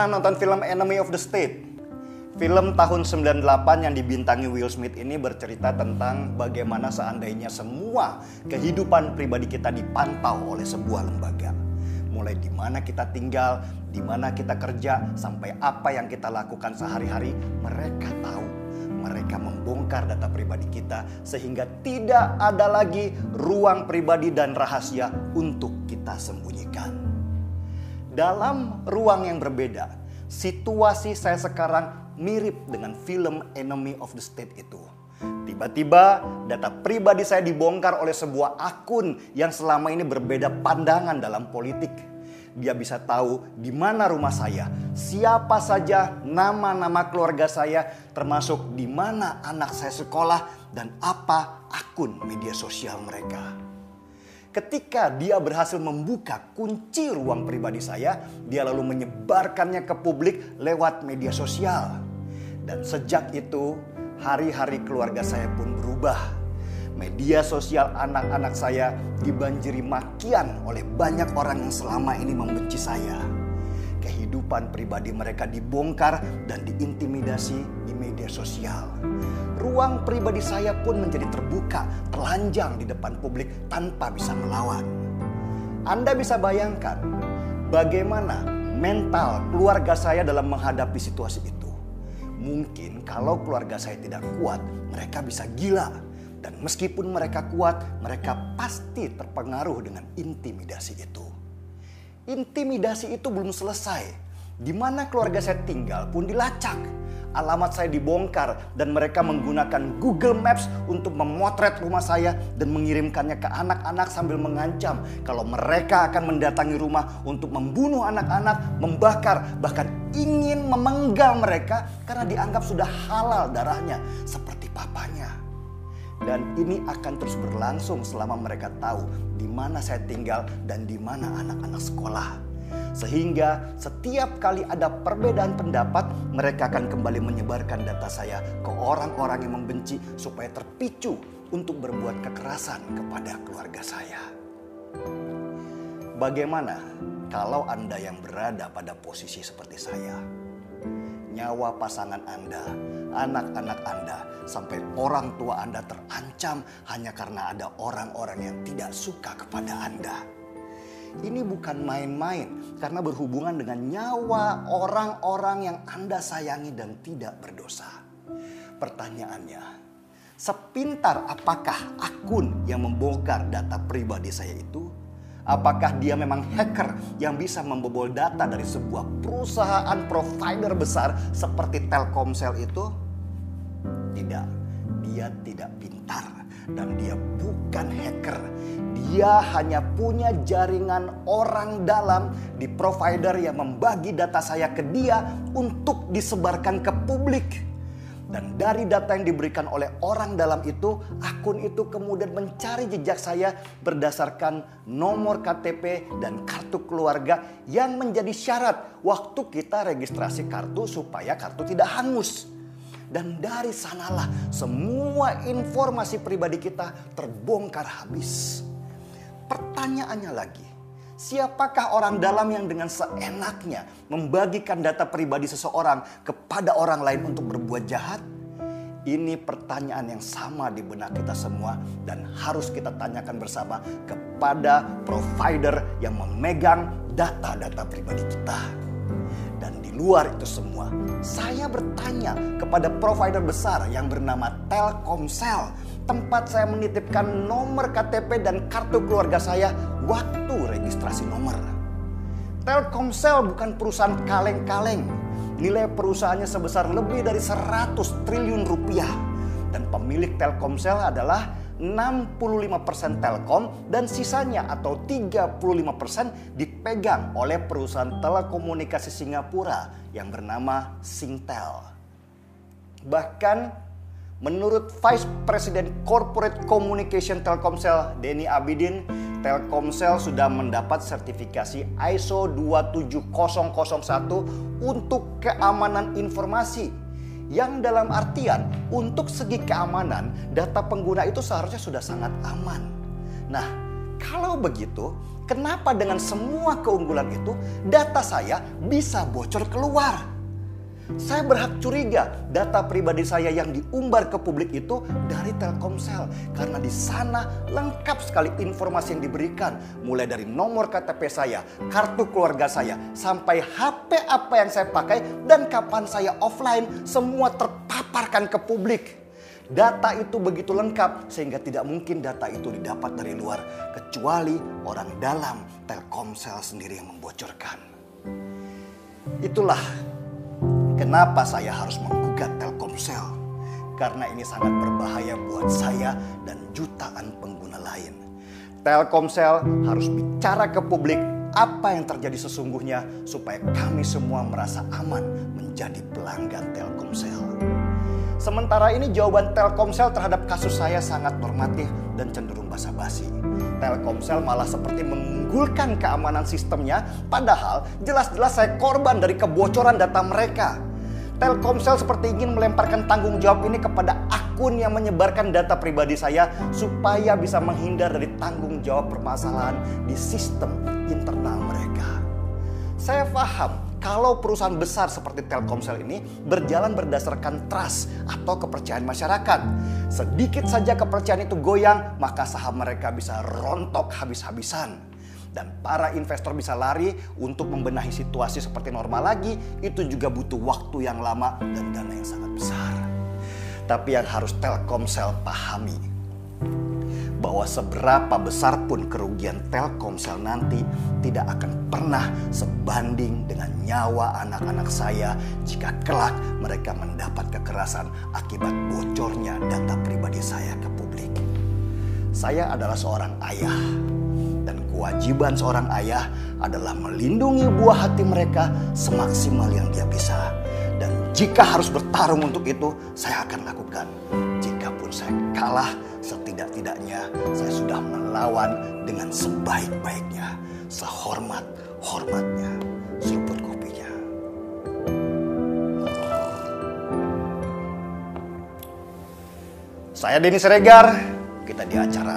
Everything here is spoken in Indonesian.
Pernah nonton film Enemy of the State? Film tahun 98 yang dibintangi Will Smith ini bercerita tentang bagaimana seandainya semua kehidupan pribadi kita dipantau oleh sebuah lembaga. Mulai di mana kita tinggal, di mana kita kerja, sampai apa yang kita lakukan sehari-hari, mereka tahu. Mereka membongkar data pribadi kita sehingga tidak ada lagi ruang pribadi dan rahasia untuk kita sembunyikan. Dalam ruang yang berbeda, situasi saya sekarang mirip dengan film Enemy of the State itu. Tiba-tiba data pribadi saya dibongkar oleh sebuah akun yang selama ini berbeda pandangan dalam politik. Dia bisa tahu di mana rumah saya, siapa saja nama-nama keluarga saya, termasuk di mana anak saya sekolah dan apa akun media sosial mereka. Ketika dia berhasil membuka kunci ruang pribadi saya, dia lalu menyebarkannya ke publik lewat media sosial. Dan sejak itu, hari-hari keluarga saya pun berubah. Media sosial anak-anak saya dibanjiri makian oleh banyak orang yang selama ini membenci saya. Kehidupan pribadi mereka dibongkar dan diintimidasi di media sosial. Ruang pribadi saya pun menjadi terbuka, telanjang di depan publik tanpa bisa melawan. Anda bisa bayangkan bagaimana mental keluarga saya dalam menghadapi situasi itu. Mungkin kalau keluarga saya tidak kuat, mereka bisa gila. Dan meskipun mereka kuat, mereka pasti terpengaruh dengan intimidasi itu. Intimidasi itu belum selesai. Di mana keluarga saya tinggal pun dilacak. Alamat saya dibongkar dan mereka menggunakan Google Maps untuk memotret rumah saya dan mengirimkannya ke anak-anak sambil mengancam kalau mereka akan mendatangi rumah untuk membunuh anak-anak, membakar, bahkan ingin memenggal mereka karena dianggap sudah halal darahnya seperti papanya. Dan ini akan terus berlangsung selama mereka tahu di mana saya tinggal dan di mana anak-anak sekolah. Sehingga setiap kali ada perbedaan pendapat, mereka akan kembali menyebarkan data saya ke orang-orang yang membenci supaya terpicu untuk berbuat kekerasan kepada keluarga saya. Bagaimana kalau Anda yang berada pada posisi seperti saya? Nyawa pasangan Anda, anak-anak Anda, sampai orang tua Anda terancam hanya karena ada orang-orang yang tidak suka kepada Anda. Ini bukan main-main karena berhubungan dengan nyawa orang-orang yang Anda sayangi dan tidak berdosa. Pertanyaannya, sepintar apakah akun yang membongkar data pribadi saya itu? Apakah dia memang hacker yang bisa membobol data dari sebuah perusahaan provider besar seperti Telkomsel itu? Tidak, dia tidak pintar dan dia bukan hacker. Dia hanya punya jaringan orang dalam di provider yang membagi data saya ke dia untuk disebarkan ke publik. Dan dari data yang diberikan oleh orang dalam itu, akun itu kemudian mencari jejak saya berdasarkan nomor KTP dan kartu keluarga yang menjadi syarat waktu kita registrasi kartu supaya kartu tidak hangus. Dan dari sanalah semua informasi pribadi kita terbongkar habis. Pertanyaannya lagi, siapakah orang dalam yang dengan seenaknya membagikan data pribadi seseorang kepada orang lain untuk berbuat jahat? Ini pertanyaan yang sama di benak kita semua dan harus kita tanyakan bersama kepada provider yang memegang data-data pribadi kita. Dan di luar itu semua, saya bertanya kepada provider besar yang bernama Telkomsel, tempat saya menitipkan nomor KTP dan kartu keluarga saya waktu registrasi nomor. Telkomsel bukan perusahaan kaleng-kaleng. Nilai perusahaannya sebesar lebih dari 100 triliun rupiah. Dan pemilik Telkomsel adalah 65% Telkom dan sisanya atau 35% dipegang oleh perusahaan telekomunikasi Singapura yang bernama Singtel. Bahkan menurut Vice President Corporate Communication Telkomsel Denny Abidin, Telkomsel sudah mendapat sertifikasi ISO 27001 untuk keamanan informasi yang dalam artian untuk segi keamanan data pengguna itu seharusnya sudah sangat aman. Nah, kalau begitu, kenapa dengan semua keunggulan itu data saya bisa bocor keluar? Saya berhak curiga data pribadi saya yang diumbar ke publik itu dari Telkomsel karena di sana lengkap sekali informasi yang diberikan mulai dari nomor KTP saya, kartu keluarga saya sampai HP apa yang saya pakai dan kapan saya offline semua terpaparkan ke publik. Data itu begitu lengkap sehingga tidak mungkin data itu didapat dari luar kecuali orang dalam Telkomsel sendiri yang membocorkan. Itulah Kenapa saya harus menggugat Telkomsel? Karena ini sangat berbahaya buat saya dan jutaan pengguna lain. Telkomsel harus bicara ke publik apa yang terjadi sesungguhnya supaya kami semua merasa aman menjadi pelanggan Telkomsel. Sementara ini jawaban Telkomsel terhadap kasus saya sangat normatif dan cenderung basa-basi. Telkomsel malah seperti mengunggulkan keamanan sistemnya padahal jelas-jelas saya korban dari kebocoran data mereka. Telkomsel seperti ingin melemparkan tanggung jawab ini kepada akun yang menyebarkan data pribadi saya supaya bisa menghindar dari tanggung jawab permasalahan di sistem internal mereka. Saya paham kalau perusahaan besar seperti Telkomsel ini berjalan berdasarkan trust atau kepercayaan masyarakat. Sedikit saja kepercayaan itu goyang, maka saham mereka bisa rontok habis-habisan dan para investor bisa lari untuk membenahi situasi seperti normal lagi, itu juga butuh waktu yang lama dan dana yang sangat besar. Tapi yang harus Telkomsel pahami, bahwa seberapa besar pun kerugian Telkomsel nanti tidak akan pernah sebanding dengan nyawa anak-anak saya jika kelak mereka mendapat kekerasan akibat bocornya data pribadi saya ke publik. Saya adalah seorang ayah dan kewajiban seorang ayah adalah melindungi buah hati mereka semaksimal yang dia bisa. Dan jika harus bertarung untuk itu, saya akan lakukan. Jikapun saya kalah, setidak-tidaknya saya sudah melawan dengan sebaik-baiknya, sehormat-hormatnya. Seruput kopinya. Saya Denny Seregar, kita di acara